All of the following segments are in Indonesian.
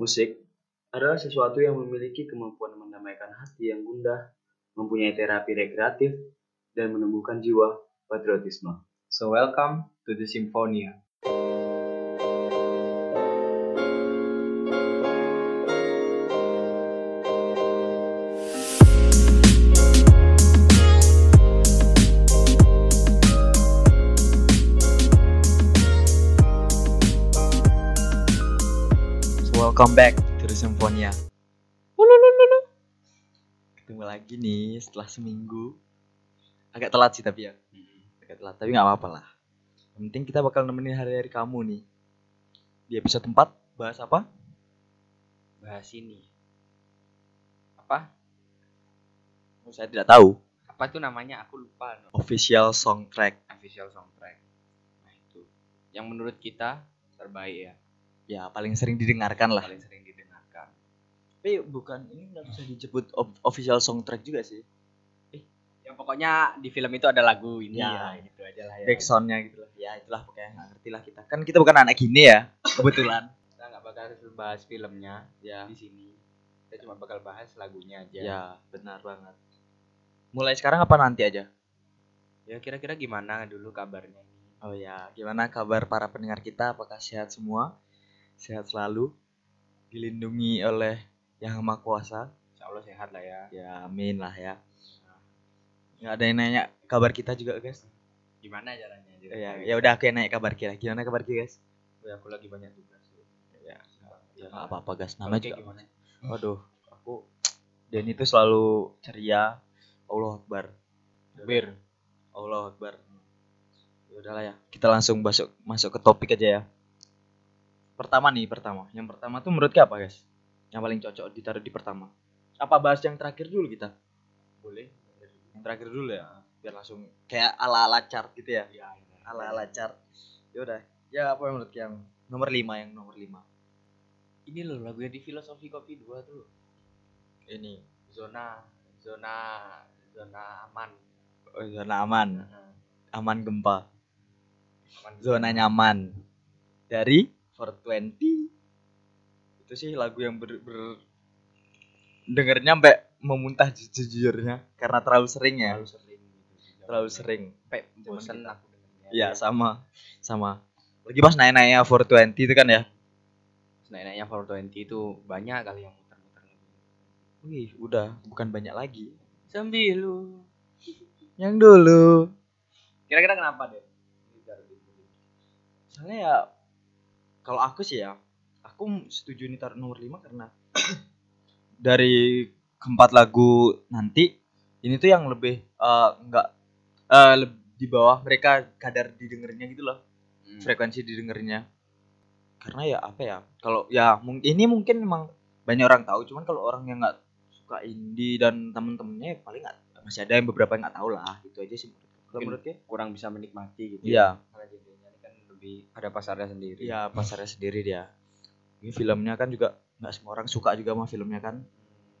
Musik adalah sesuatu yang memiliki kemampuan mendamaikan hati yang gundah, mempunyai terapi rekreatif, dan menumbuhkan jiwa patriotisme. So welcome to the Symphonia. Welcome back to the Symphonia. Ketemu lagi nih setelah seminggu. Agak telat sih tapi ya. Agak telat tapi nggak apa-apa lah. Yang penting kita bakal nemenin hari-hari kamu nih. Di episode 4 bahas apa? Bahas ini. Apa? Oh, saya tidak tahu. Apa tuh namanya? Aku lupa. no. Official soundtrack. Official soundtrack. Nah itu. Yang menurut kita terbaik ya. Ya paling sering didengarkan lah. Paling sering didengarkan. Tapi bukan ini nggak bisa disebut of- official soundtrack juga sih. Yang pokoknya di film itu ada lagu ini Ya. ya. Gitu aja lah ya. Backsoundnya gitu lah. Ya itulah pokoknya nggak ngerti lah kita. Kan kita bukan anak gini ya. Kebetulan. Kita nggak bakal bahas filmnya ya. di sini. Kita cuma bakal bahas lagunya aja. Ya benar banget. Mulai sekarang apa nanti aja? Ya kira-kira gimana dulu kabarnya ini? Oh ya, gimana kabar para pendengar kita? Apakah sehat semua? Sehat selalu? Dilindungi oleh Yang Maha Kuasa? Insya Allah sehat lah ya. Ya, amin lah ya. Nggak ada yang nanya kabar kita juga, guys. Gimana caranya? Oh, ya, ya udah aku yang nanya kabar kita. Gimana kabar kita, guys? Ya, aku lagi banyak tugas. Ya, Ya, nggak apa-apa, guys. Kayak juga. gimana? Waduh, aku dan itu selalu ceria. Allah Akbar. Bir. Allah Akbar. Ya udahlah ya. Kita langsung masuk masuk ke topik aja ya. Pertama nih, pertama. Yang pertama tuh menurut apa, guys? Yang paling cocok ditaruh di pertama. Apa bahas yang terakhir dulu kita? Boleh. Yang terakhir dulu ya. Biar langsung kayak ala-ala chart gitu ya. Ya, Ala-ala chart. Ya udah. Ya apa yang menurut yang nomor 5 yang nomor 5. Ini loh lagu yang di filosofi kopi 2 tuh. Ini Zona zona zona aman. oh, zona aman, aman gempa. Aman. Zona nyaman. Dari 420. Itu sih lagu yang ber, ber dengernya sampai memuntah jujurnya karena terlalu sering ya. terlalu sering gitu. Terlalu sering. Sampai kita. aku dengernya. Iya, sama. Sama. Lagi pas naik-naiknya 420 itu kan ya. Naik-naiknya 420 itu banyak kali yang muter-muter. Wih, udah bukan banyak lagi. Sembilu. Yang dulu. Kira-kira kenapa deh? Soalnya ya kalau aku sih ya, aku setuju ini taruh nomor 5 karena dari keempat lagu nanti ini tuh yang lebih eh, enggak eh, leb- di bawah mereka kadar didengarnya gitu loh, Hmm. frekuensi didengarnya. Karena ya apa ya? Kalau ya ini mungkin memang banyak orang tahu, cuman kalau orang yang nggak suka indie dan temen-temennya paling nggak masih ada yang beberapa yang nggak tahu lah, gitu aja sih menurutku. Menurutnya? kurang bisa menikmati gitu. Iya. Ini kan lebih ada pasarnya sendiri. Iya pasarnya sendiri dia. Ini filmnya kan juga nggak semua orang suka juga sama filmnya kan.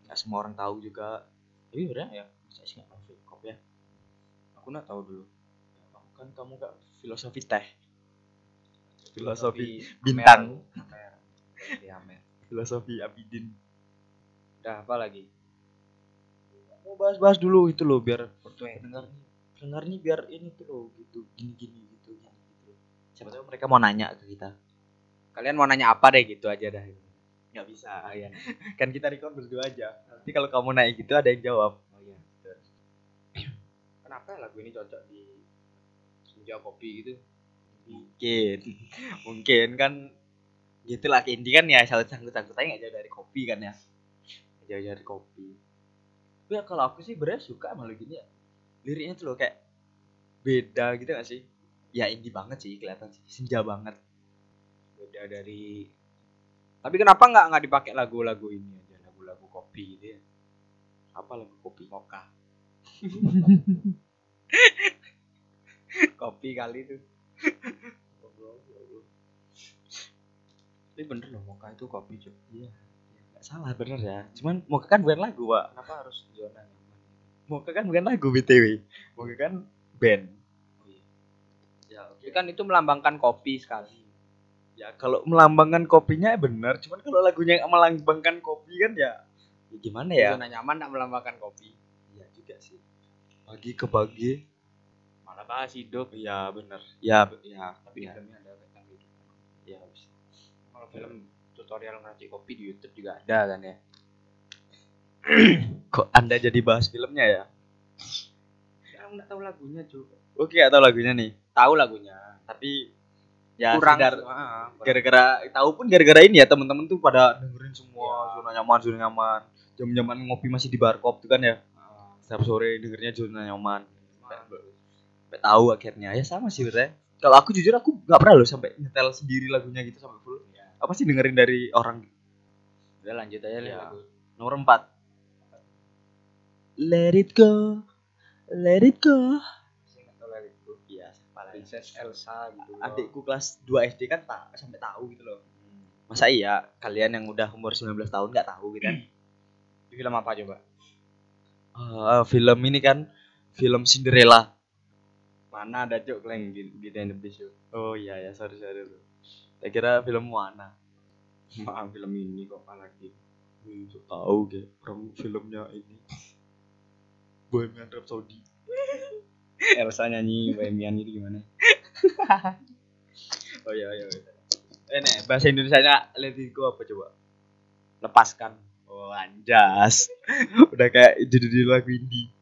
Nggak semua orang tahu juga. Tapi sebenarnya ya saya sih nggak tahu film kop ya. Aku nggak tahu dulu. Kamu kan kamu gak filosofi teh. Filosofi Amer. bintang. Amer. Filosofi Amer. Filosofi Abidin. Udah apa lagi? Mau bahas-bahas dulu itu loh biar 420. pendengar pendengar nih biar ini tuh loh gitu gini gini gitu gini gitu. Siapa tahu mereka mau nanya ke kita. Kalian mau nanya apa deh gitu aja dah. Nggak bisa ya. kan kita record berdua aja. Nanti kalau kamu naik gitu ada yang jawab. Oh iya. betul. Kenapa lagu ini cocok di senja kopi gitu? mungkin mungkin kan gitulah indie kan ya salah sangkut sangkutannya nggak jauh dari kopi kan ya jauh dari kopi tapi ya kalau aku sih bener suka sama lagu ini ya liriknya tuh loh kayak beda gitu gak sih ya indie banget sih kelihatan sih. Senja banget. Beda dari Tapi kenapa nggak nggak dipakai lagu-lagu ini aja, lagu-lagu kopi gitu ya? apa lagu kopi? Moka. kopi kali itu. Tapi bener loh Moka itu kopi cuy. iya. Nggak salah bener ya. Cuman mau kan bukan lagu pak Kenapa harus zona mau kan bukan lagu btw mau kan band Oh iya. ya oke Tapi kan itu melambangkan kopi sekali. ya kalau melambangkan kopinya benar cuman kalau lagunya yang melambangkan kopi kan ya, ya gimana ya Zona nyaman nak melambangkan kopi. Iya juga sih pagi ke pagi Malah bahas hidup. iya benar ya ya Tapi ya, filmnya ada tentang kehidupan. ya. Kalau film tutorial ngeracik kopi di YouTube juga ada kan ya. kok anda jadi bahas filmnya ya Saya nggak tahu lagunya juga. oke atau lagunya nih Tahu lagunya. tapi ya Kurang. sekedar Ah, gara-gara tahu pun gara-gara ini ya teman-teman tuh pada dengerin semua zona nyaman zona nyaman jam-jaman ngopi masih di barkop tuh kan ya Ah, setiap sore dengernya zona nyaman Sampai- tahu akhirnya ya sama sih sebenarnya kalau aku jujur aku nggak pernah loh sampai nyetel sendiri lagunya gitu sampai full Ya. apa sih dengerin dari orang Udah lanjut aja Ya. lagu. nomor 4 let it go let it go Saya nggak tahu lagu itu. iya Princess Elsa gitu. loh. adikku kelas 2 SD kan tak sampai tahu gitu loh masa iya kalian yang udah umur 19 tahun nggak tahu gitu kan Di film apa coba? Ah, film ini kan film Cinderella Mana ada cok kleng di di The Beast oh iya ya sorry sorry bro saya kira film Moana Maaf film ini kok apa lagi? Wih, so tahu kayak orang filmnya ini Bohemian Rhapsody Elsa nyanyi Bohemian itu gimana? oh iya iya iya eh nih bahasa Indonesia nya Let It Go apa coba Lepaskan. oh anjas udah kayak judul lagu indie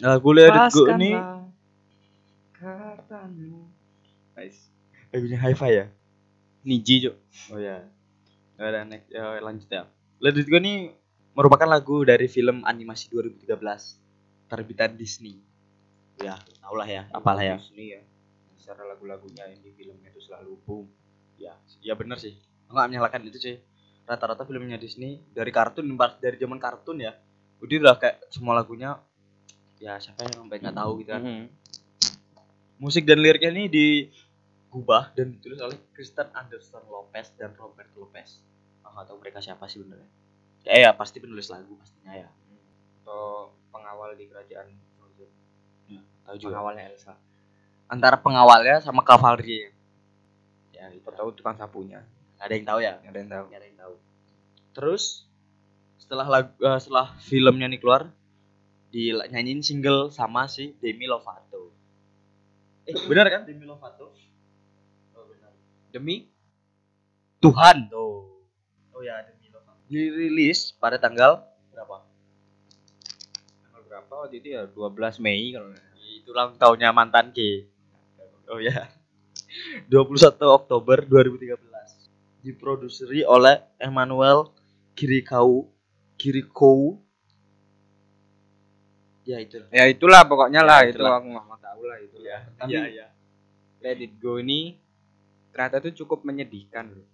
lagu Let It Go ini Katamu. Nice. lagunya Hi-Fi ya Niji cok. oh ya udah next ya, lanjut ya Let It Go ini merupakan lagu dari film animasi 2013 terbitan Disney. Ya tau lah ya apalah ya. Disney ya. Secara lagu-lagunya yang di filmnya itu selalu boom. ya ya bener sih. Nggak menyalahkan itu sih. Rata-rata filmnya Disney dari kartun dari zaman kartun ya udah udah kayak semua lagunya ya siapa yang sampai nggak tahu gitu kan. Musik dan liriknya ini digubah dan ditulis oleh Kristen Anderson Lopez dan Robert Lopez. Ah nggak tahu mereka siapa sih benernya ya, ya pasti penulis lagu pastinya ya. Atau pengawal di kerajaan Frozen. tahu juga. Pengawalnya Elsa. antara pengawalnya sama cavalry ya itu tahu tukang sapunya. Ada yang tahu ya? Ada yang tahu. Ada yang tahu. Terus setelah lagu eh, setelah filmnya nih keluar dinyanyiin single sama si Demi Lovato. Eh benar kan? Demi Lovato? Oh benar. Demi Tuhan. Tuh oh ya Demi dirilis pada tanggal berapa? Tanggal berapa? Waktu itu ya 12 Mei kalau itu ulang tahunnya mantan K. Oh ya. 21 Oktober 2013 diproduseri oleh Emmanuel Kirikau Kirikou ya itu Ya itulah pokoknya lah Ya, itu itulah. aku nggak tahu lah itu. ya Tapi ya ya. Let It Go ini ternyata tuh cukup menyedihkan loh.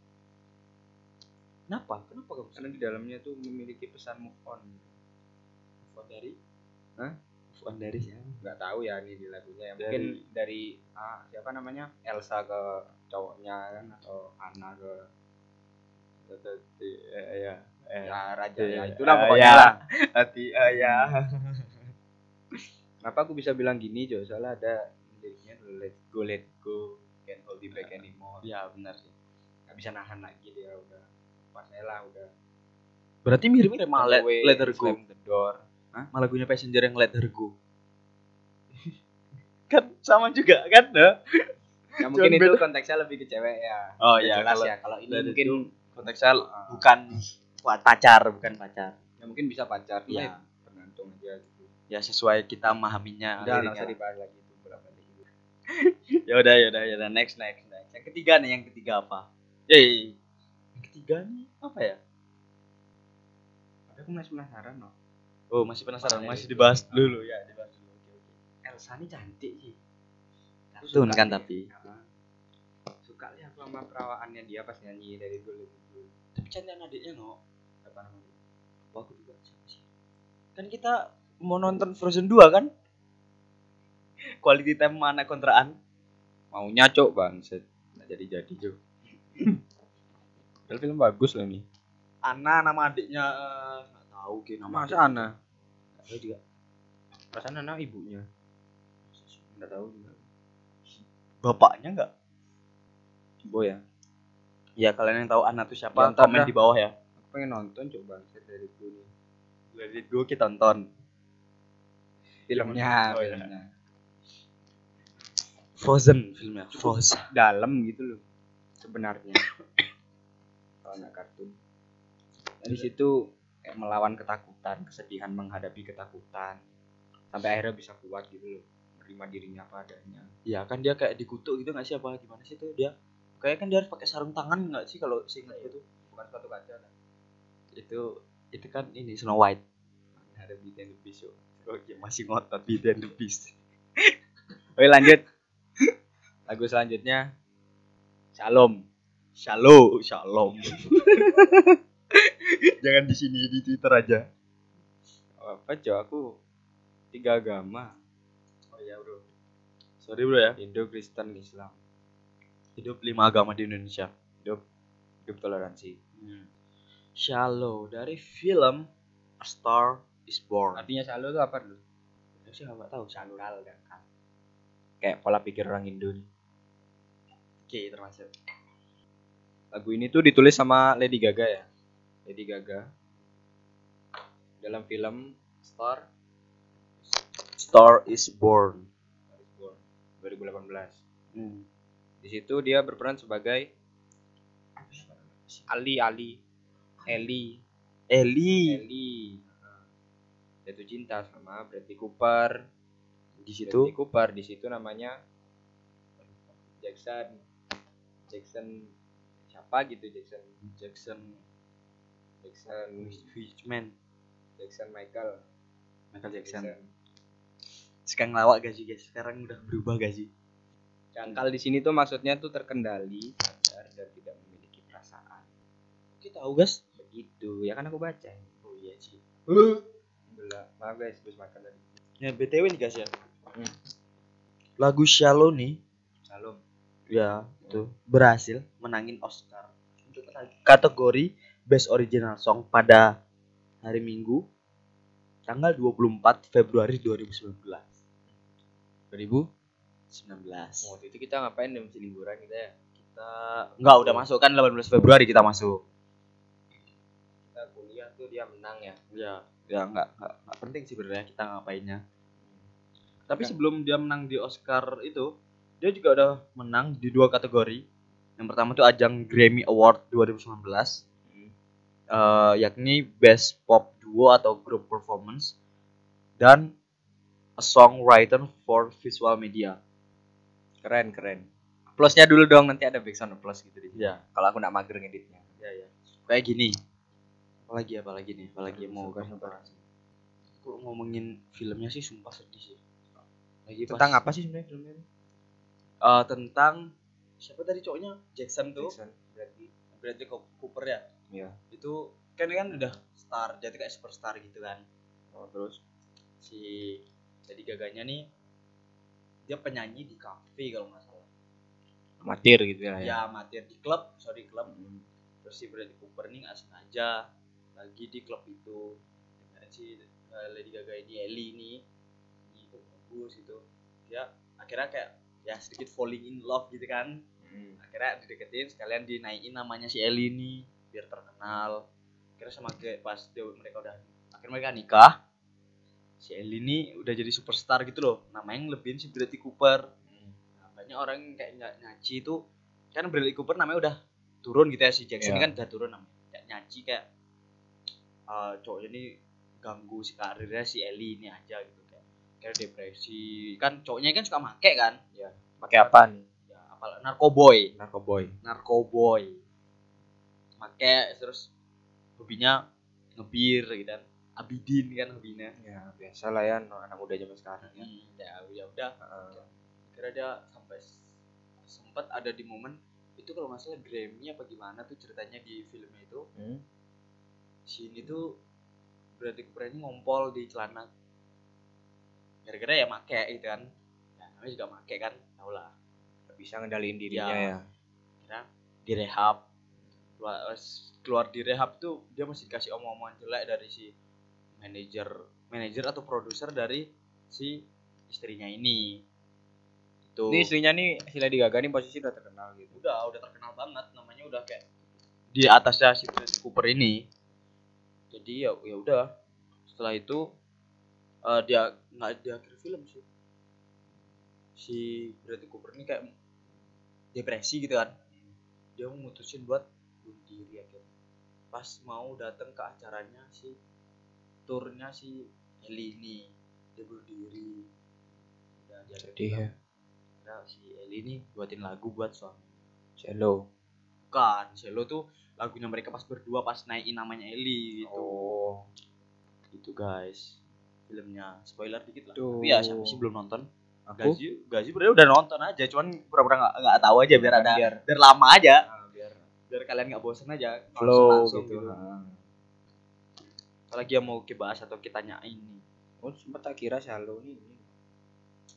Kenapa kenapa kamu Karena di dalamnya tuh memiliki pesan move on. move on dari Hah? move on dari siapa Nggak tahu ya ini di lagunya. Ya. Dari- Mungkin dari ah, siapa namanya Elsa ke cowoknya kan atau Anna ke ya ya ya raja ya iya. itulah Ah, pokoknya ya. lah. hati ah, ya Kenapa aku bisa bilang gini Jo? Soalnya ada liriknya let go let go can't hold you back anymore. ya benar sih Nggak bisa nahan lagi dia udah pas lah udah berarti mirip-mirip sama let, let her go slam the door. sama lagunya passenger yang let her go kan sama juga kan ya Ya mungkin itu beda. konteksnya lebih ke cewek ya. Oh, iya, jelas kalau ya. Kalau ini mungkin konteksnya Ah. bukan buat pacar bukan pacar ya mungkin bisa pacar Iya. ya tergantung aja gitu. ya sesuai kita memahaminya Udah nggak usah dibahas lagi itu berapa gitu. ya udah ya udah ya udah next next next yang ketiga nih yang ketiga apa Yeay. Nih apa ya Tapi aku masih penasaran loh. oh masih penasaran Apa ya masih itu? dibahas dulu ya dibahas dulu oke oke Elsa ini cantik sih. Suka kan tapi. Ya. Suka lihat aku sama perawaannya dia pas nyanyi dari dulu itu. tapi cantik adiknya no Apa namanya? apa aku juga siapa sih kan kita mau nonton Frozen 2 kan quality time mana kontraan Maunya cok bangset. Nggak jadi-jadi cok. Padahal film bagus loh ini. Ana nama adiknya eh, nggak tahu kayak nama Masa adiknya. Ana? Nggak tahu juga Perasaan Ana ibunya. Nggak tahu juga. bapaknya nggak Bo ya. Ya kalian yang tahu Ana tuh siapa Ya, komen dah. di bawah ya. Aku pengen nonton coba dari dulu nih. Dari dulu kita tonton. Filmnya, Oh, iya. filmnya. Frozen filmnya. Frozen. Dalam gitu loh. Sebenarnya. Nggak kartun. Di situ kayak melawan ketakutan, kesedihan menghadapi ketakutan. Sampai akhirnya bisa kuat gitu loh. Menerima dirinya apa adanya. Ya kan dia kayak dikutuk gitu nggak sih apa gimana sih tuh dia? Kayak kan dia harus pakai sarung tangan nggak sih kalau seingat itu? Bukan suatu kaca kan. Itu itu kan ini Snow White. Ada Beauty and the Beast. Oke masih ngotot Beauty and the Beast. Oke lanjut. Lagu selanjutnya Shalom. Shalom, shalom. Jangan di sini di Twitter aja. Apa cow aku tiga agama Oh iya bro. Sorry bro ya. Indo Kristen Islam Hidup lima agama di Indonesia. hidup hidup toleransi Shallow dari film A Star Is Born. artinya shalom itu apa dulu Aku sih nggak tahu. sangkal kan kayak pola pikir orang Indo nih Oke termasuk. Lagu ini tuh ditulis sama Lady Gaga ya? Lady Gaga. Dalam film Star. Star Is Born. Star is Born 2018 Hmm. di situ dia berperan sebagai Ali Ali Eli. Eli. Eli. Jatuh cinta sama Bradley Cooper. Di situ. Bradley Cooper di situ namanya Jackson. Jackson siapa gitu Jackson Jackson Jackson Fishman. Jackson Michael Michael Jackson. Sekarang lawak gak sih guys? Sekarang udah berubah gak sih? Cangkal di sini tuh maksudnya tuh terkendali sadar dan tidak memiliki perasaan Kita tahu guys. begitu ya kan aku baca Oh iya sih. Belah. maaf guys habis makan tadi Ya BTW nih guys ya. Hmm. Lagu Shallow nih Salam ya itu. Berhasil menangin Oscar. Untuk kategori Best Original Song pada hari Minggu tanggal 24 Februari 2019. 2000 19. waktu itu kita ngapain di liburan kita ya? Kita enggak udah masuk kan 18 Februari kita masuk. kita kuliah tuh dia menang ya? Ya, ya enggak enggak, enggak penting sih sebenarnya kita ngapainnya. Tapi sebelum dia menang di Oscar itu, dia juga udah menang di dua kategori. Yang pertama tuh ajang Grammy Award 2019. Hmm. eh, yakni Best Pop Duo atau Group Performance dan A Songwriter for Visual Media. keren keren plusnya dulu dong nanti ada background plus gitu sini. Ya, kalau aku nak mager ngeditnya ya, ya. Kayak gini. Apalagi apalagi nih, apalagi mau kasih tahu. Kok ngomongin filmnya sih sumpah sedih sih. Lagi tentang pas- apa sih sebenarnya filmnya Eh, tentang siapa tadi cowoknya? Jackson tuh. Jackson berarti Bradley Cooper ya. Iya. Itu kan kan udah star, jadi kayak superstar gitu kan. oh, terus si jadi gaganya nih dia penyanyi di kafe kalau nggak salah amatir gitu ya, ya amatir di klub sorry klub terus si Bradley Cooper nih nggak sengaja lagi di klub itu dengan si eh, Lady Gaga ini Ellie ini ini bagus gitu dia akhirnya kayak ya sedikit falling in love gitu kan. Hmm. akhirnya dideketin sekalian dinaikin namanya si Ellie ini biar terkenal. Akhirnya sama kayak pas dia, mereka udah akhirnya mereka nikah si Ellie ini udah jadi superstar gitu loh. Namanya ngelebihin si Bradley Cooper. Nah, banyak orang yang kayak ny- nyaci itu kan Bradley Cooper namanya udah turun gitu ya si Jackson ini Iya. kan udah turun namanya. Kayak nyaci kayak eh cowoknya ini ganggu si karirnya si Ellie ini aja gitu kayak depresi kan cowoknya kan suka make kan? Pakai apa nih ya apal narkoboy. Narkoboy. Narkoboy. Make terus hobinya ngebir gitu kan. Abidin kan hobinya. Ya biasa lah ya anak muda zaman sekarang ya. Hmm, ya ya udah. Heeh. kira dia sampai sempat ada di momen itu kalau nggak salah Grammy apa gimana tuh ceritanya di filmnya itu. Hmm. si ini tuh berarti ini ngompol di celana gara-gara ya make gitu kan. Ya namanya juga make kan tau lah bisa ngendaliin dirinya Ya. ya, kira di rehab keluar, keluar di rehab tuh dia masih dikasih omong-omongan jelek dari si manajer manajer atau produser dari si istrinya ini. Tuh Ini istrinya nih si Lady Gaga nih posisi udah terkenal gitu. udah udah terkenal banget. Namanya udah kayak di atasnya si Bradley Cooper ini. Jadi ya ya udah. Setelah itu eh, dia nggak di akhir film sih. Si Bradley Cooper ini kayak depresi gitu kan. Dia memutusin buat bunuh diri akhirnya. Pas mau datang ke acaranya si turnya si Ellie ini dia bunuh diri. Udah dia Sedih ya. Nah, si Ellie ini buatin lagu buat suami. Cello. bukan Selo tuh lagunya mereka pas berdua pas naikin namanya Eli gitu. Oh. gitu guys filmnya spoiler dikit lah Tuh. tapi ya siapa sih belum nonton Aku Gaji Gaji sebenarnya udah nonton aja cuman pura-pura nggak nggak tahu aja biar ada biar biar lama aja ah, biar biar kalian nggak bosan aja flow langsung gitu. Ah. apalagi yang mau kita bahas atau kita tanyain nih Oh, sempat tak kira Shallow nih ini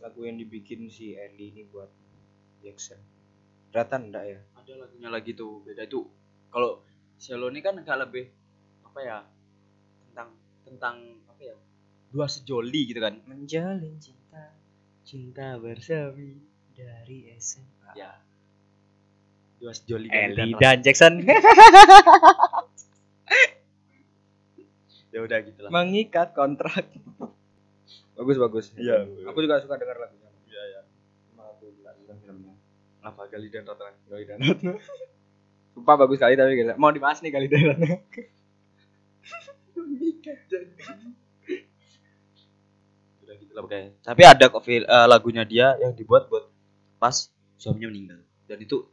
lagu yang dibikin si Ellie ini buat Jackson. Ternyata enggak ya? ada lagunya lagi tuh beda itu kalau Selo ini kan agak lebih apa ya tentang tentang dua sejoli gitu kan Menjalin cinta cinta bersemi dari SMA. ya dua sejoli Ellie dan dan Jackson ya udah gitu lah mengikat kontrak. bagus bagus. Iya. Aku juga suka dengar lagunya. iya ya Cuma aku nggak nonton filmnya. apa gali dan rata Gali dan Ratna. Sumpah bagus kali tapi gila. Mau dibahas nih Gali dan Ratna. pokoknya tapi ada kok eh, lagunya dia yang dibuat buat pas suaminya meninggal. Dan itu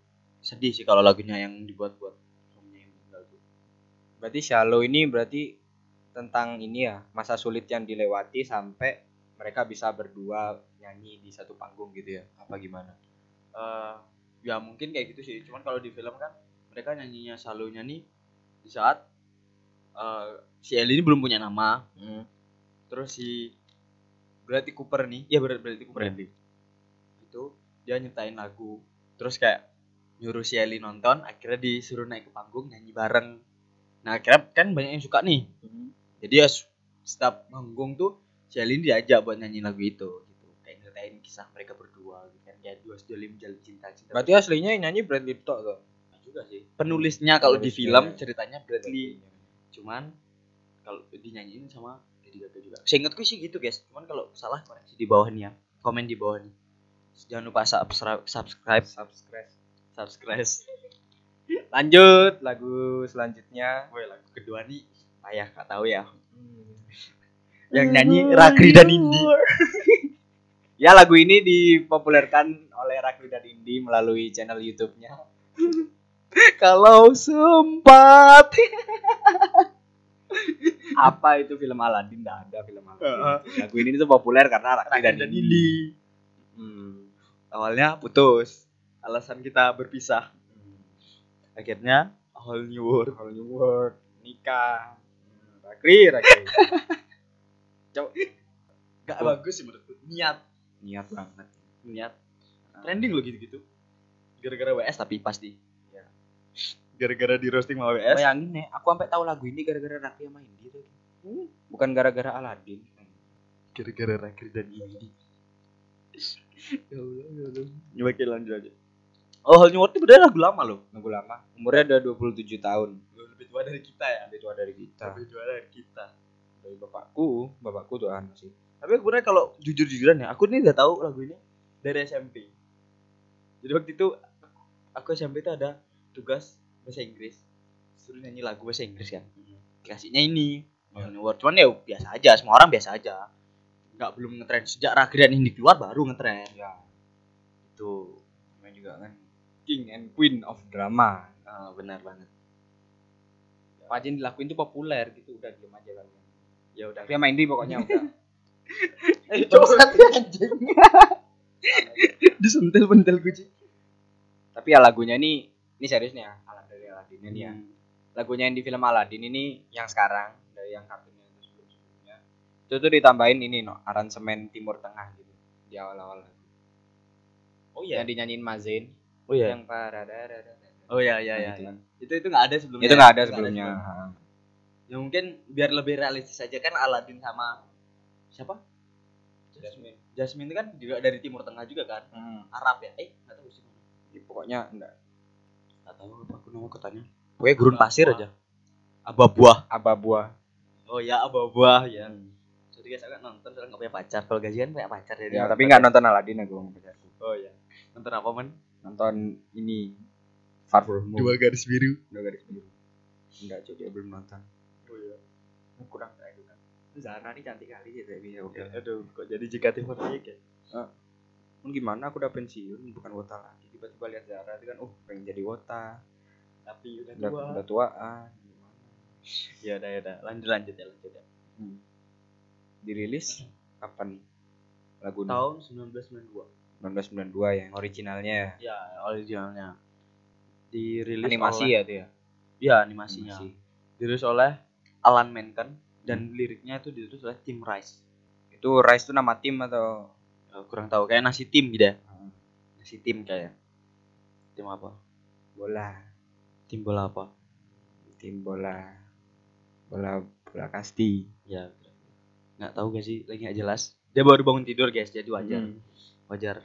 sedih sih kalau lagunya yang dibuat buat suaminya yang meninggal tuh. Berarti Shallow ini berarti tentang ini ya, masa sulit yang dilewati sampai mereka bisa berdua nyanyi di satu panggung gitu ya. Apa gimana? Eh, ya mungkin kayak gitu sih. Cuman kalau di film kan mereka nyanyinya selalunya nih di saat eh, si Ellie ini belum punya nama. Terus si Bradley Cooper nih. Ya Brad- Bradley Cooper Bradley. itu dia nyiptain lagu terus kayak nyuruh si Ellie nonton akhirnya disuruh naik ke panggung nyanyi bareng. Nah akhirnya kan banyak yang suka nih. Jadi ya setiap manggung tuh si Ellie ini diajak buat nyanyi lagu itu gitu. Kayak nyeritain kisah mereka berdua gitu kan. Kayak dua sejoli menjalin cinta cinta Berarti aslinya yang nyanyi Bradley Pitt tuh. juga sih. Penulisnya kalau di film ceritanya Bradley. Cuman kalau dinyanyiin sama Lady Gaga juga. Seingatku sih gitu guys. Cuman kalau salah koreksi di bawah nih ya. Komen di bawah nih. Jangan lupa subscribe subscribe. Subscribe. subscribe. Lanjut lagu selanjutnya. Woi, lagu kedua nih. Payah gak tahu ya. Yang nyanyi Rakri dan Indi. Ya lagu ini dipopulerkan oleh Rakri dan Indi melalui channel YouTube-nya. kalau sempat Apa itu film Aladdin? Nggak ada film Aladdin. Lagu ini tuh populer karena Rakri dan, dan. Indi Hmm. awalnya putus alasan kita berpisah akhirnya whole new world Whole New World, nikah. Hmm, Rakri, Rakri. gak Betul. bagus sih menurutku niat Niat banget. niat trending loh gitu-gitu gara-gara WS tapi pasti Ya. Gara-gara di roasting sama WS Bayangin nih, aku sampai tahu lagu ini gara-gara Rakri sama Indi tuh. Bukan gara-gara Aladdin. gara-gara Rakri dan Indi ya Allah ya Allah coba kita lanjut aja oh whole new world itu bener lagu lama loh Lagu lama. Umurnya udah 27 tahun. lebih tua dari kita ya Lebih tua dari kita. lebih tua dari kita Dari bapakku, bapakku tuh anu sih. tapi sebenarnya kalau jujur-jujuran ya aku ini udah tahu lagu ini dari SMP jadi waktu itu aku SMP itu ada tugas bahasa Inggris. Suruh nyanyi lagu bahasa Inggris kan. Dikasihnya ini Ya. Whole New World. cuman ya biasa aja semua orang biasa aja. Nggak belum ngetren. Sejak Rakyat ini keluar baru ngetren. Ya, itu. Namanya juga kan King and Queen of Drama. Ah, benar banget. Apa aja yang dilakuin tuh populer gitu, udah diem aja kalian. ya udah. Tapi sama Indi pokoknya udah. disentil pentil kucing. Tapi ya lagunya nih, ini serius nih ya, Aladin dari Aladin ini ya. Hmm. Lagunya yang di film Aladin ini yang sekarang dari yang kartunnya itu sebelum-sebelumnya. Itu tuh ditambahin ini no, aransemen Timur Tengah gitu di awal-awal lagu. oh Yang dinyanyiin Mazen, oh iya yang paradadada. oh iya iya iya iya. itu itu nggak ada sebelumnya Itu nggak ada sebelumnya. sebelumnya. ya mungkin biar lebih realistis aja kan Aladin sama siapa Jasmine. Jasmine itu kan juga dari Timur Tengah juga kan Hmm. Arab ya eh nggak tahu sih Ya, pokoknya enggak nggak tahu apa aku nama kotanya pokoknya gurun pasir aja. Aba buah. Aba buah. oh ya Aba buah ya. Jadi guys aku nggak nonton soalnya nggak punya pacar. Kalau gajian punya pacar jadi Ya, tapi enggak nonton Aladdin aku sama pacarku. oh ya. Nonton apa man Nonton ini Far From Home. garis biru. Dua garis biru. Enggak, cuy, dia belum nonton. oh ya. Kurang kayak gitu kan. Zara nih cantik kali sih tapi ya oke. aduh kok jadi JKT48 ya Mun gimana aku udah pensiun bukan wota lagi. Tiba-tiba lihat Zara itu kan uh pengen jadi wota tapi udah udah tua. udah tuaan gimana? Ya udah ya udah. Lanjut lanjut ya lanjut ya. Hmm. dirilis kapan? Lagu tahun 1992 1992 yang originalnya ya? Ya originalnya. Dirilis animasi oleh, ya itu ya? Ya animasinya. Animasi. dirilis oleh Alan Menken dan liriknya itu ditulis oleh Tim Rice. Itu Rise itu nama tim atau? Ya, kurang tahu. Kayak nasi tim gitu ya? Hmm. nasi tim kayak. Tim apa? Bola tim bola apa tim bola bola bola kasti. Ya nggak tahu gak sih lagi nggak jelas. Dia baru bangun tidur guys jadi wajar. Hmm. wajar.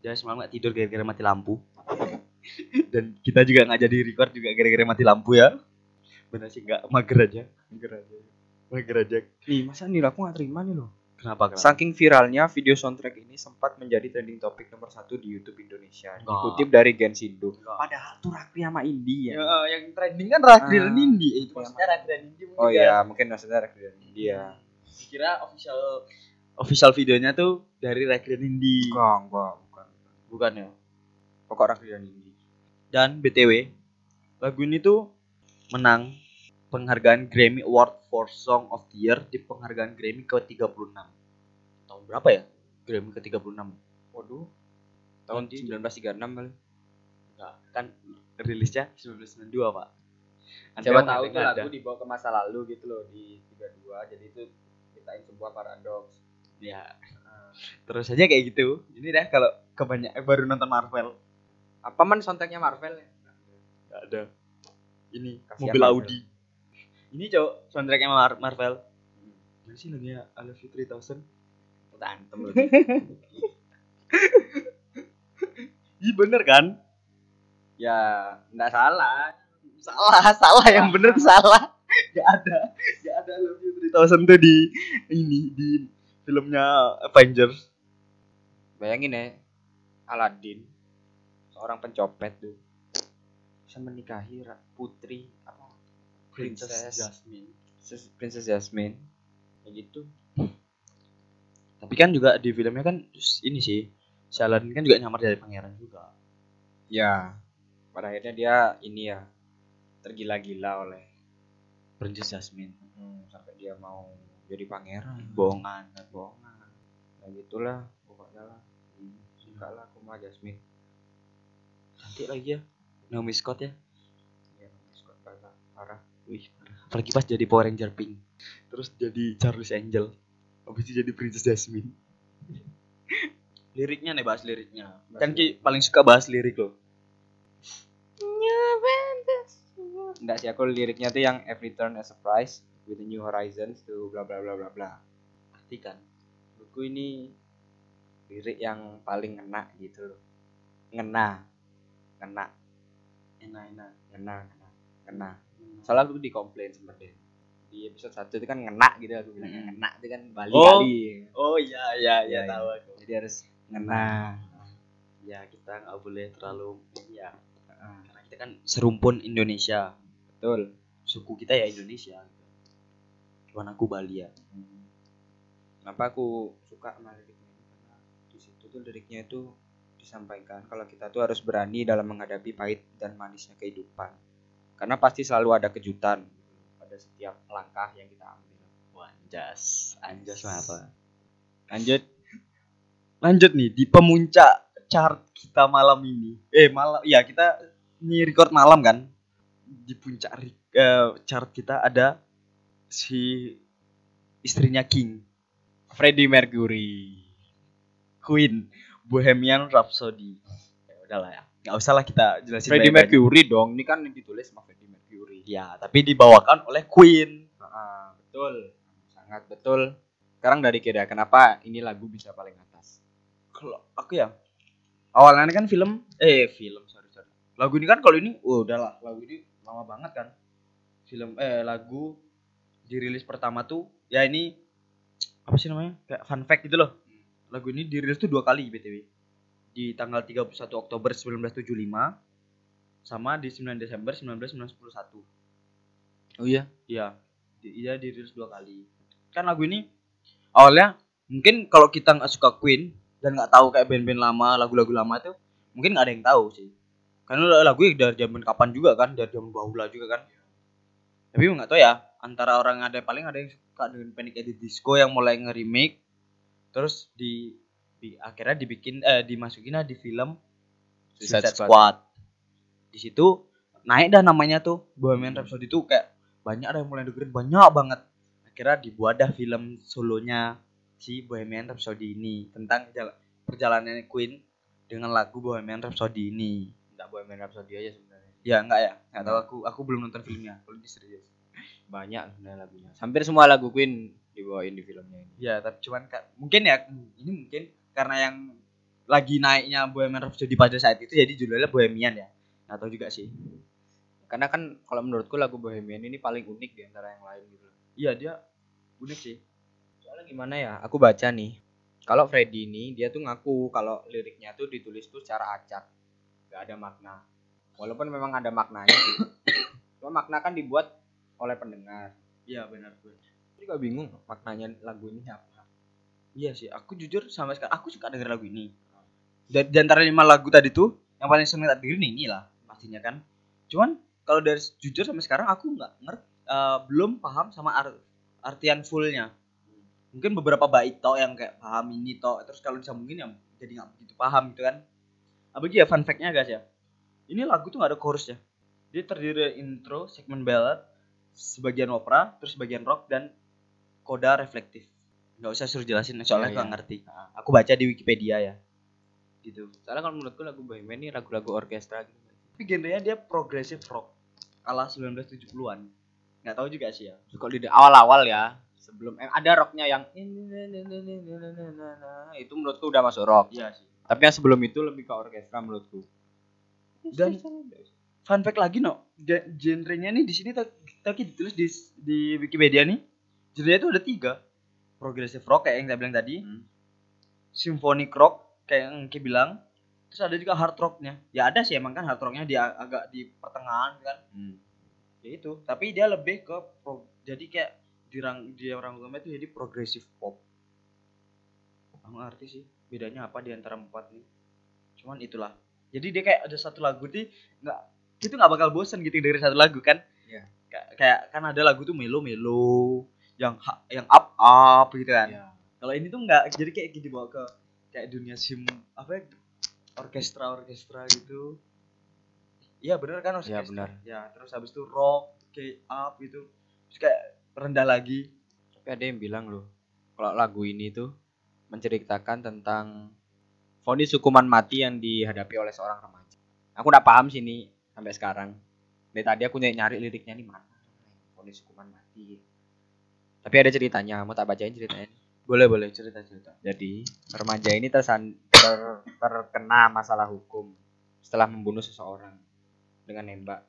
Dia semalam nggak tidur gara-gara mati lampu. Dan kita juga nggak jadi record juga gara-gara mati lampu ya. Benar sih nggak mager aja. Mager aja. Mager aja. Nih masa nih aku nggak terima nih loh kenapa kenapa Saking viralnya video soundtrack ini sempat menjadi trending topik nomor satu di YouTube Indonesia. Dikutip dari Gensindo. Enggak. Padahal tuh Rakri sama Indi ya, eh, yang trending kan Rakri Ah. dan Nindi Eh, itu Yang maksudnya Rakri dan Nindi mungkin Oh kan. iya, mungkin maksudnya Rakri dan Indi ya. kira official official videonya tuh dari Rakri dan Nindi Enggak, enggak, bukan. bukan ya Pokok Rakri dan Indi. dan btw lagu ini tuh menang penghargaan Grammy Award for Song of the Year di penghargaan Grammy ke 36 tahun berapa ya Grammy ke 36 Waduh. Tahun 1936 kali. enggak kan rilisnya 1992 pak Anda Siapa tahu tuh ada? lagu dibawa ke masa lalu gitu loh di 32 jadi itu ceritain sebuah paradoks. ya terus aja kayak gitu ini deh kalau kebanyak eh, baru nonton Marvel Apa man soundtracknya Marvel ya? Gak ada. Ini Kasihan mobil Marvel. Audi. Ini cowok soundtracknya Mar- Marvel. Mana sih lagunya I Love You 3000? Tantem loh. Iya bener kan? ya, enggak salah. Salah, salah yang bener salah. Gak ada, gak ada I Love You 3000 tuh di ini di filmnya Avengers. Bayangin ya, Aladdin seorang pencopet tuh bisa menikahi putri apa Princess Princess Jasmine. Princess, Princess Jasmine kayak gitu. Tapi kan juga di filmnya kan terus ini sih, si Aladdin kan juga nyamar dari pangeran juga. Ya, pada akhirnya dia ini ya tergila-gila oleh Princess Jasmine. hmm, sampai dia mau jadi pangeran. Bohongan. bohongan. Nah gitulah pokoknya lah. Hmm, Suka lah aku sama Jasmine. Cantik lagi ya. Naomi Scott ya. Ya, Scott parah. parah. Wih, apalagi pas jadi Power Ranger pink. Terus jadi Charles Angel. Habis itu jadi Princess Jasmine. liriknya nih bahas liriknya. Bahas kan Ki paling suka bahas lirik loh. Enggak sih aku liriknya tuh yang every turn a surprise with a new horizons tuh bla bla bla bla bla. Arti kan. Menurutku ini lirik yang paling ngena gitu loh. Ngena. Ngena, Enak-enak. ngena, ngena, ngena. Soalnya aku dikomplain sempet deh. Di episode 1 itu kan ngena gitu aku bilang Hmm. ngena itu kan Bali Oh. kali. Oh iya iya iya Iya, tahu aku. Jadi harus ngena. Ya kita nggak boleh terlalu ya karena kita kan serumpun Indonesia. betul. Suku kita ya Indonesia. Cuman aku Bali ya. Hmm. Kenapa aku suka sama liriknya karena di situ tuh liriknya itu disampaikan kalau kita tuh harus berani dalam menghadapi pahit dan manisnya kehidupan. Karena pasti selalu ada kejutan pada setiap langkah yang kita ambil. Anjas. Anjas apa? Lanjut. Lanjut nih di pemuncak chart kita malam ini. Eh malam, ya kita ini record malam kan. Di puncak eh, chart kita ada si istrinya King, Freddie Mercury. Queen, Bohemian Rhapsody. Ya udahlah ya. Nggak usah lah kita jelasin Freddie. Mercury dong. Ini kan ditulis sama Freddie Mercury. Ya, tapi dibawakan oleh Queen. Ah, betul. Sangat betul. sekarang dari kira kenapa ini lagu bisa paling atas kalau aku ya awalnya kan film eh film sorry sorry lagu ini kan kalau ini oh udahlah lagu ini lama banget kan film eh lagu dirilis pertama tuh ya ini apa sih namanya kayak fun fact gitu loh lagu ini dirilis tuh dua kali btw di tanggal 31 Oktober 1975 sama di 9 Desember 1991 oh iya Iya, di- iya dirilis dua kali. Kan lagu ini awalnya mungkin kalau kita nggak suka Queen dan nggak tahu kayak band-band lama, lagu-lagu lama itu mungkin nggak ada yang tahu sih. Karena lagu ini dari zaman kapan juga kan, dari zaman bahula juga kan. Tapi nggak tahu ya, antara orang ada paling ada yang suka dengan Panic at the Disco yang mulai nge-remake terus di, di akhirnya dibikin eh dimasukin lah di film Suicide Suicide Squad. Squad. Di situ naik dah namanya tuh Bohemian Rhapsody itu kayak banyak ada yang mulai dengerin banyak banget. Akhirnya dibuat dah film solonya si Bohemian Rhapsody ini tentang jala- perjalanan Queen dengan lagu Bohemian Rhapsody ini. Enggak Bohemian Rhapsody aja sebenarnya Ya enggak ya? Enggak tahu aku aku belum nonton filmnya. Kalau ini serius. banyak sebenarnya lagunya hampir semua lagu Queen dibawain di filmnya ini Ya, tapi cuman mungkin ya ini mungkin karena yang lagi naiknya Bohemian Rhapsody pada saat itu jadi judulnya Bohemian ya. Nggak tahu juga sih. karena kan kalau menurutku lagu Bohemian ini paling unik di antara yang lain gitu. Iya dia unik sih. soalnya gimana ya aku baca nih. Kalau Freddy ini dia tuh ngaku kalau liriknya tuh ditulis tuh secara acak. Nggak ada makna. Walaupun memang ada maknanya sih. Cuma makna kan dibuat oleh pendengar. Iya benar. Aku juga bingung maknanya lagu ini apa Iya sih, aku jujur sampai sekarang aku suka denger lagu ini. Dan di antara lima lagu tadi tuh yang paling seneng tak dengerin ini lah pastinya kan. Cuman kalau dari jujur sampai sekarang aku nggak ngerti belum paham sama ar- artian fullnya. Mungkin beberapa bait toh yang kayak paham ini toh terus kalau disambungin ya jadi nggak begitu paham gitu kan. Apalagi ya fun fact-nya guys ya. Ini lagu tuh nggak ada chorusnya. Dia terdiri dari intro, segmen ballad, sebagian opera, terus sebagian rock dan koda reflektif. Nggak usah suruh jelasin soalnya Iya, nggak iya. ngerti. Aku baca di Wikipedia ya. Gitu. soalnya kalau menurutku lagu Bohemian ini lagu-lagu orkestra gitu Tapi genrenya dia progressive rock ala 1970-an. Nggak tahu juga sih ya. kalau di awal-awal ya sebelum eh, ada rocknya yang itu menurutku udah masuk rock Iya sih. tapi yang sebelum itu lebih ke orkestra menurutku Dan fun fact lagi no, ge- genrenya nih di sini tadi ditulis di di Wikipedia nih. Genrenya itu ada tiga. Progressive rock kayak yang saya bilang tadi, Hmm. symphonic rock kayak yang Ki bilang. Terus ada juga hard rocknya. Ya ada sih emang kan hard rocknya dia agak di pertengahan kan. Hmm. Ya itu. Tapi dia lebih ke pro- jadi kayak di rang di orang utama itu jadi progressive pop. Aku ngerti sih bedanya apa di antara empat ini. Cuman itulah. Jadi dia kayak ada satu lagu nih nggak itu nggak bakal bosen gitu dari satu lagu kan. Iya. Kayak, kayak kan ada lagu tuh melo melo yang ha- yang up up gitu kan. Iya. Kalau ini tuh nggak jadi kayak gitu bawa ke kayak dunia sim apa ya orkestra orkestra gitu. Iya bener kan orkestra. Iya, benar. Ya terus habis itu rock kayak up gitu. Terus kayak rendah lagi. tapi ada yang bilang loh kalau lagu ini tuh menceritakan tentang vonis hukuman mati yang dihadapi oleh seorang remaja aku nggak paham sih ini sampai sekarang dari tadi aku nyari, nyari liriknya nih mana vonis hukuman mati tapi ada ceritanya mau tak bacain ceritanya Boleh boleh cerita cerita. Jadi remaja ini tersan, ter- terkena masalah hukum setelah membunuh seseorang dengan nembak.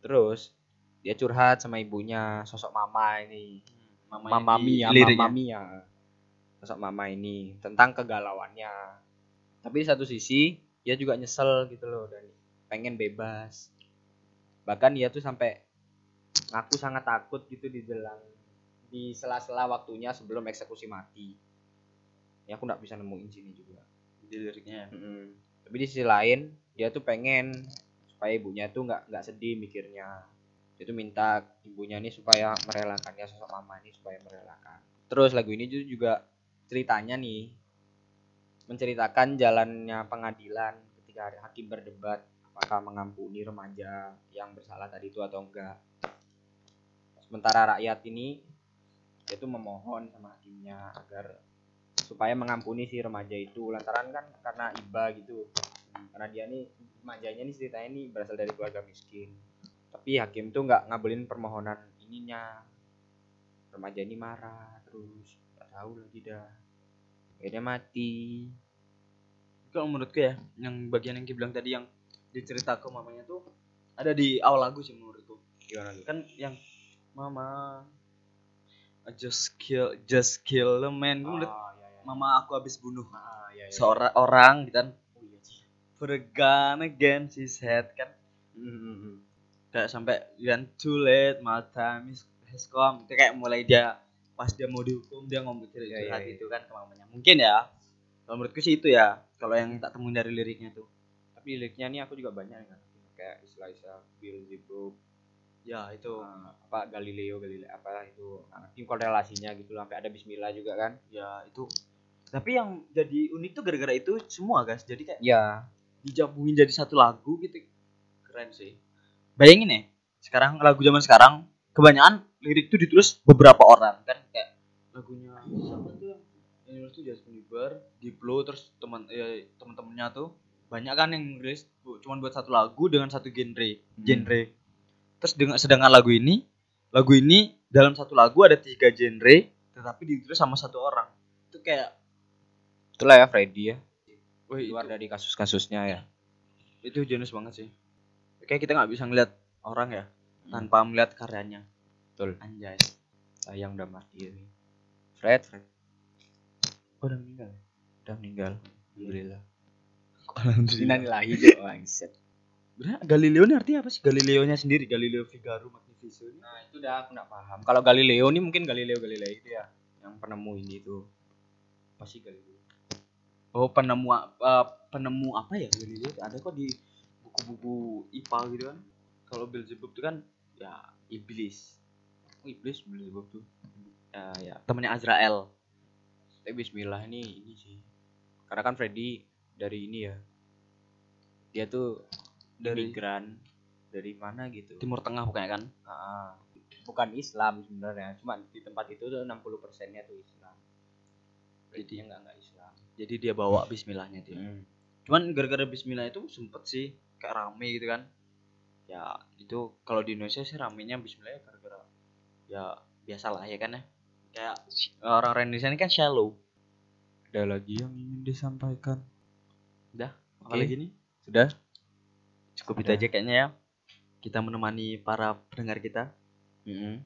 Terus dia curhat sama ibunya, sosok mama ini, mama Mia, mama Mia, sosok mama ini tentang kegalauannya. Tapi di satu sisi dia juga nyesel gitu loh dan pengen bebas. Bahkan dia tuh sampai ngaku sangat takut gitu di jelang di sela-sela waktunya sebelum eksekusi mati. Ya aku nggak bisa nemuin sini juga. Di liriknya ya. Mm-mm. Tapi di sisi lain dia tuh pengen supaya ibunya tuh nggak nggak sedih mikirnya. Dia tuh minta ibunya ini supaya merelakannya sosok mama ini supaya merelakan. Terus lagu ini juga ceritanya nih menceritakan jalannya pengadilan ketika hakim berdebat apakah mengampuni remaja yang bersalah tadi itu atau enggak. Sementara rakyat ini dia tuh memohon sama hakimnya agar supaya mengampuni si remaja itu. Lantaran kan karena iba gitu. Karena dia nih remajanya nih ceritanya nih berasal dari keluarga miskin. Tapi hakim tuh nggak ngabulin permohonan ininya. Remaja ini marah terus nggak tahu lagi dah. Akhirnya mati. Kalau menurutku ya yang bagian yang Ki bilang tadi yang diceritaku mamanya tuh ada di awal lagu sih menurutku. Gimana gitu kan yang mama just kill just kill the man. Gua menurut ah, iya, iya. mama aku habis bunuh ah, iya, iya. seorang orang gitu kan. Oh, iya sih for a gun against his head kan. Kayak sampai dan too late my time is has come. Itu kayak mulai dia pas dia mau dihukum dia ngomong cerita Iya, iya, iya. itu kan ke mamanya. Mungkin ya kalau menurutku sih itu ya kalau yang tak temuin dari liriknya tuh. Tapi liriknya nih aku juga banyak kan kayak istilah-istilah Beelzebub ya itu. Uh, apa Galileo Galileo apa itu. Tim korelasinya gitu sampai ada Bismillah juga kan. Ya itu. Tapi yang jadi unik tuh gara-gara itu semua guys. Jadi kayak ya. dijabungin jadi satu lagu gitu. Keren sih. Bayangin ya sekarang lagu zaman sekarang kebanyakan lirik tuh ditulis beberapa orang kan kayak lagunya siapa tuh yang yang nulis tuh Justin Bieber Diplo terus teman ya, teman-temannya tuh. Banyak kan yang nulis bu- cuman buat satu lagu dengan satu genre genre terus dengan sedangkan lagu ini lagu ini dalam satu lagu ada tiga genre tetapi ditulis sama satu orang. Itu kayak itulah ya Freddy ya. Wah keluar dari kasus-kasusnya ya. Itu jenis banget sih. Kayak kita nggak bisa ngeliat orang ya tanpa melihat karyanya. Betul. Anjay. Sayang udah mati ini Fred Fred. Oh, udah meninggal ya? udah meninggal. Alhamdulillah. Alhamdulillah? Innalillahi jo. Mindset Galileo ini artinya apa sih? Galileonya sendiri Galileo Figaro Magnifico ini? Nah itu dah aku nggak paham. Kalau Galileo ini mungkin Galileo Galilei itu ya yang penemu ini apa sih Galileo? Oh penemu uh, penemu apa ya Galileo? Ada kok di buku-buku IPA gitu kan? Kalau Beelzebub itu kan ya iblis. Oh, iblis Beelzebub tuh? Ya, ya temannya Azrael. Tapi Bismillah ini ini sih. Karena kan Freddy dari ini ya dia tuh Dari- migran dari mana gitu? Timur Tengah pokoknya kan? Ah, bukan Islam sebenarnya cuma di tempat itu tuh 60 persennya tuh Islam. Jadi enggak enggak Islam. Jadi dia bawa Bismillahnya dia. Hmm. cuman gara-gara Bismillah itu sempet sih kayak rame gitu kan? Ya itu kalau di Indonesia sih ramenya Bismillah ya gara-gara ya biasa lah ya kan ya? Kayak orang-orang Indonesia ini kan shallow. Ada lagi yang ingin disampaikan? Apalagi nih? Sudah cukup itu Ada. aja kayaknya ya. Kita menemani para pendengar kita. Mm-mm.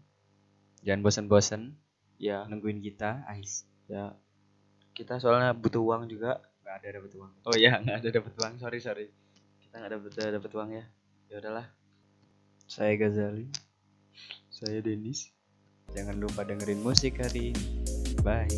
jangan bosan-bosan ya. nungguin kita Ais. Ya. Kita soalnya butuh uang juga. Nggak ada dapat uang. Oh iya nggak ada dapat uang. Sorry sorry. Kita nggak dapat dapat uang ya. Ya udahlah. Saya Gazali saya Denis jangan lupa dengerin musik hari ini. Bye